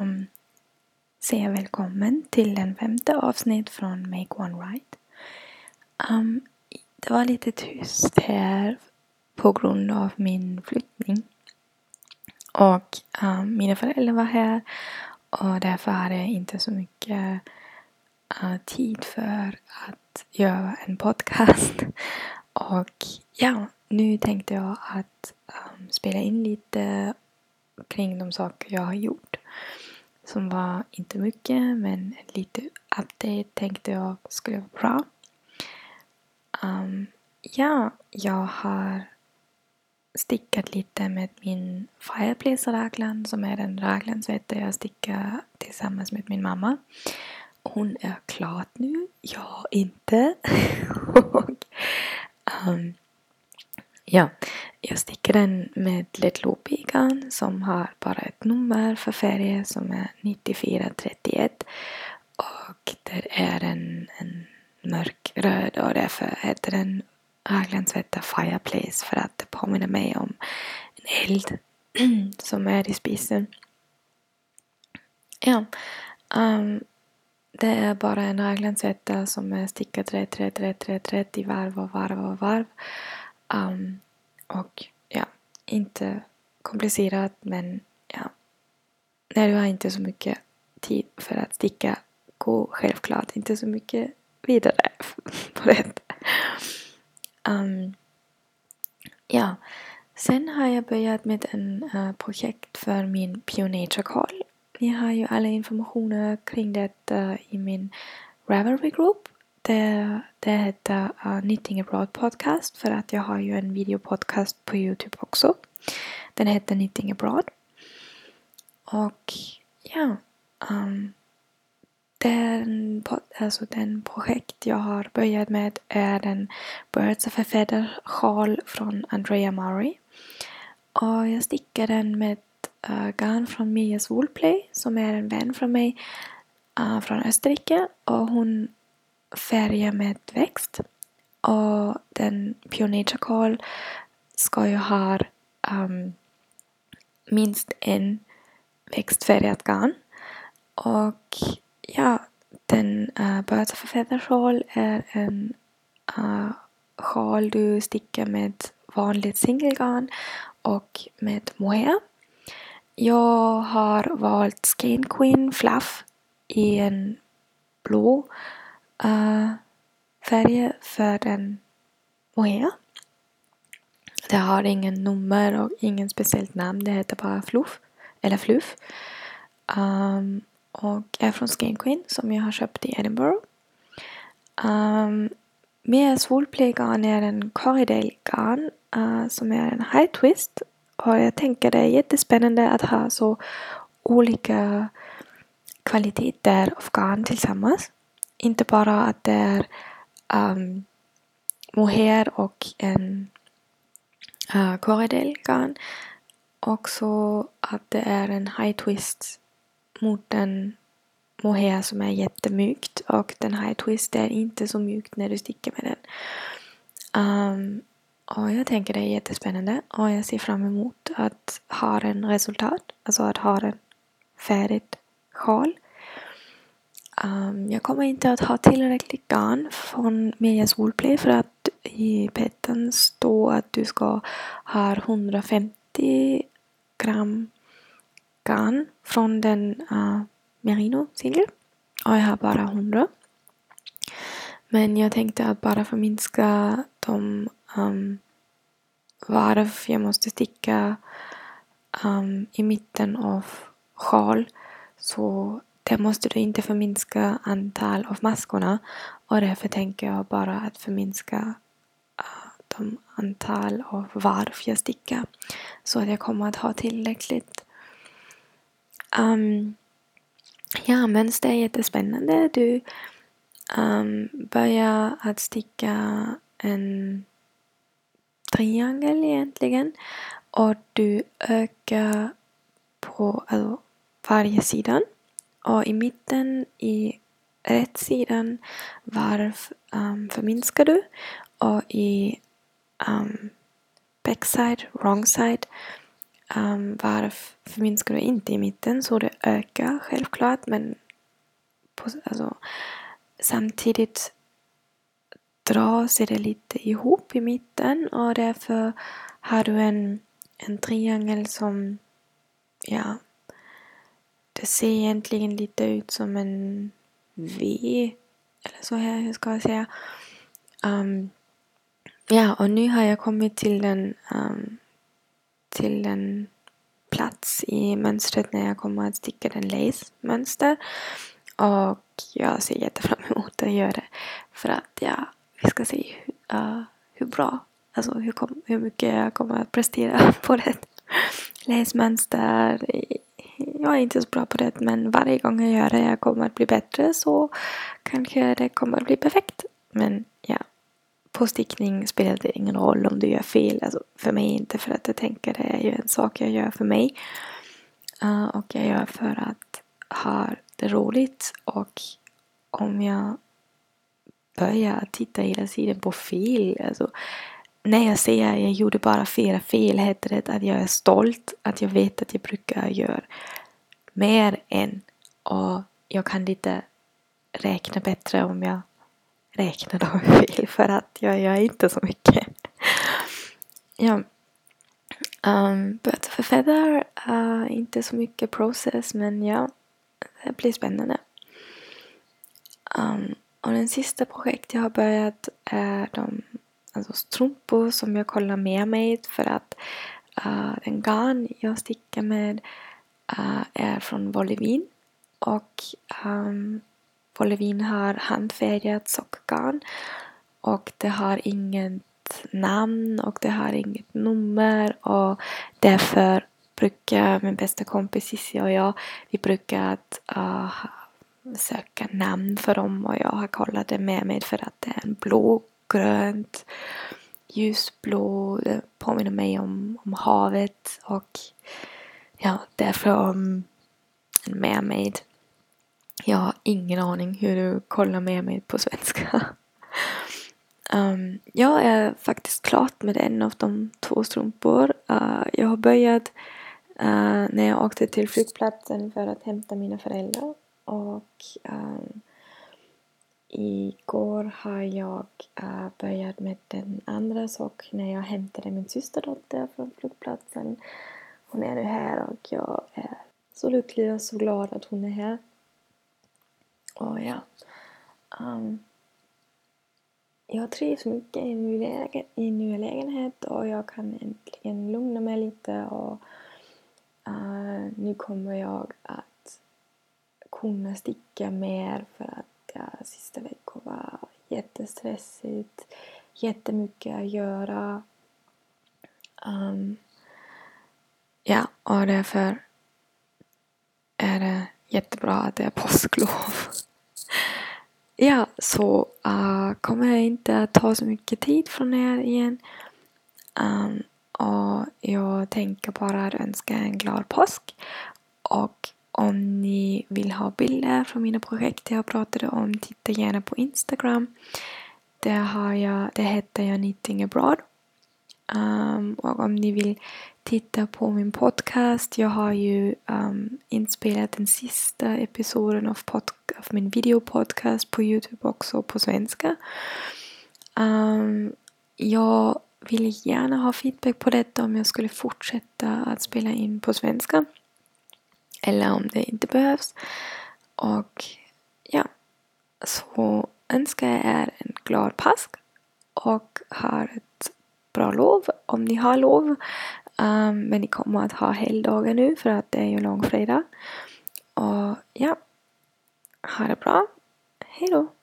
um, säger välkommen till den femte avsnitt från Make One Right. Um, det var lite tyst här på grund av min flyttning. Och um, mina föräldrar var här och därför hade jag inte så mycket uh, tid för att göra en podcast. Och ja, nu tänkte jag att um, spela in lite kring de saker jag har gjort. Som var inte mycket men lite update tänkte jag skulle vara bra. Um, ja, jag har stickat lite med min Fireplace-raglan som är en raglansvette jag stickar tillsammans med min mamma. Hon är klar nu, jag inte. och, um, Ja, jag sticker den med Let Loopy som har bara ett nummer för färger som är 9431 och det är en, en mörkröd och därför heter den Raglandsvätta Fireplace för att det påminner mig om en eld som är i spisen. Ja, um, det är bara en raglandsvätta som är stickad rätt, rätt, rätt, rätt, rätt i varv och varv och varv. Um, och ja, inte komplicerat men ja, när du har inte så mycket tid för att sticka, gå självklart inte så mycket vidare på det. Um, ja, sen har jag börjat med en uh, projekt för min Pionature Call. Ni har ju alla informationer kring det uh, i min Ravelry Group det, eh, det heter eh, uh, Knitting Abroad Podcast för att jag har ju en videopodcast på Youtube också. Den heter Knitting Abroad. Och ja, um, den, alltså den projekt jag har börjat med är den Birds of a Feather sjal från Andrea Murray. Och jag stickar den med uh, garn från Mias Woolplay som är en vän från mig uh, från Österrike och hon färger med växt. Och den Pioneer ska ju ha um, minst en växtfärgad garn. Och ja, den eh, uh, Birds of a Feather sjal är en uh, sjal du stickar med vanligt singelgarn och med mohair. Jag har valt Skin Queen Fluff i en blå uh, färger för en mohair. Det har ingen nummer och ingen speciellt namn. Det heter bara fluff. Eller fluff. Um, och är från Skin Queen som jag har köpt i Edinburgh. Ehm, um, med Solplaygarn är en Corridale garn uh, som är en high twist. Och jag tänker det är jättespännande att ha så olika kvaliteter av garn tillsammans. Inte bara att det är um, mohair och en uh, korredelgarn. Också att det är en high twist mot en mohair som är jättemjukt och den high twist är inte så mjukt när du sticker med den. Um, och jag tänker det är jättespännande och jag ser fram emot att ha en resultat, alltså att ha en färdigt sjal. Um, jag kommer inte att ha tillräckligt garn från Mejas Woolplay för att i petten står att du ska ha 150 gram garn från den uh, merino singel och jag har bara 100. Men jag tänkte att bara förminska de um, ehm, varv jag måste sticka um, i mitten av sjal så där måste du inte förminska antal av maskorna och därför tänker jag bara att förminska uh, de antal av varv jag stickar så att jag kommer att ha tillräckligt. Um, ja, mönster är jättespännande. Du um, börjar att sticka en triangel egentligen och du ökar på alltså, varje sidan och i mitten i rätt sidan varv um, ehm, förminskar du. Och i um, backside, wrong side ehm, Um, varv förminskar du inte i mitten. Så det ökar självklart men på, alltså, samtidigt dras det lite ihop i mitten. Och därför har du en, en triangel som ja, det ser egentligen lite ut som en V eller så här, hur ska jag säga? Um, ja, och nu har jag kommit till den um, till den plats i mönstret när jag kommer att sticka den lace-mönster. Och jag ser jättefram emot att göra det. För att ja, vi ska se hur, uh, hur bra, alltså hur, kom, hur mycket jag kommer att prestera på det. Läsmönster, jag är inte så bra på det men varje gång jag gör det jag kommer att bli bättre så kanske det kommer att bli perfekt. Men ja, på stickning spelar det ingen roll om du gör fel. Alltså för mig inte för att jag tänker det är ju en sak jag gör för mig. Uh, och jag gör för att ha det roligt och om jag börjar titta hela tiden på fel, alltså när jag säger att jag gjorde bara fyra fel heter det att jag är stolt, att jag vet att jag brukar göra mer än och jag kan lite räkna bättre om jag räknar dem fel för att jag gör inte så mycket. ja. Um, but for feather, uh, inte så mycket process men ja, det blir spännande. Um, och den sista projekt jag har börjat är de alltså strumpor som jag kollar med mig för att uh, den garn jag stickar med uh, är från Volevin och ehm, um, Volevin har handfärgat sockgarn och det har inget namn och det har inget nummer. Och därför brukar min bästa kompis Cissi och jag vi brukar att uh, söka namn för dem. Och jag har kollat det med mig för att det är en blågrönt ljusblå, det påminner mig om, om havet. Och ja, därför om en mermaid. Jag har ingen aning hur du kollar mermaid på svenska. Um, jag är faktiskt klart med en av de två strumpor. Uh, jag har börjat uh, när jag åkte till flygplatsen för att hämta mina föräldrar och um, igår har jag uh, börjat med den andra sak när jag hämtade min systerdotter från flygplatsen. Hon är nu här och jag är så lycklig och så glad att hon är här. Och ja. Um, jag trivs mycket i ny, lägen, i nya lägenhet och jag kan äntligen lugna mig lite och uh, nu kommer jag att kunna sticka mer för att ja, sista veckan var jättestressigt, jättemycket att göra. Um, ja, och därför är det jättebra att det är påsklov. ja, så uh, kommer jag inte att ta så mycket tid från er igen. Um, och jag tänker bara att önska en glad påsk. Och om ni vill ha bilder från mina projekt jag pratade om, titta gärna på Instagram. Där, har jag, där heter jag Knitting Abroad. Um, och om ni vill titta på min podcast, jag har ju um, inspelat den sista episoden av, av min videopodcast på Youtube också på svenska. Um, jag vill gärna ha feedback på detta om jag skulle fortsätta att spela in på svenska. Eller om det inte behövs. Och ja, så önskar jag er en glad påsk och har ett bra lov om ni har lov. Um, men ni kommer att ha helgdagar nu för att det är ju långfredag. Och ja, ha det bra. Hejdå!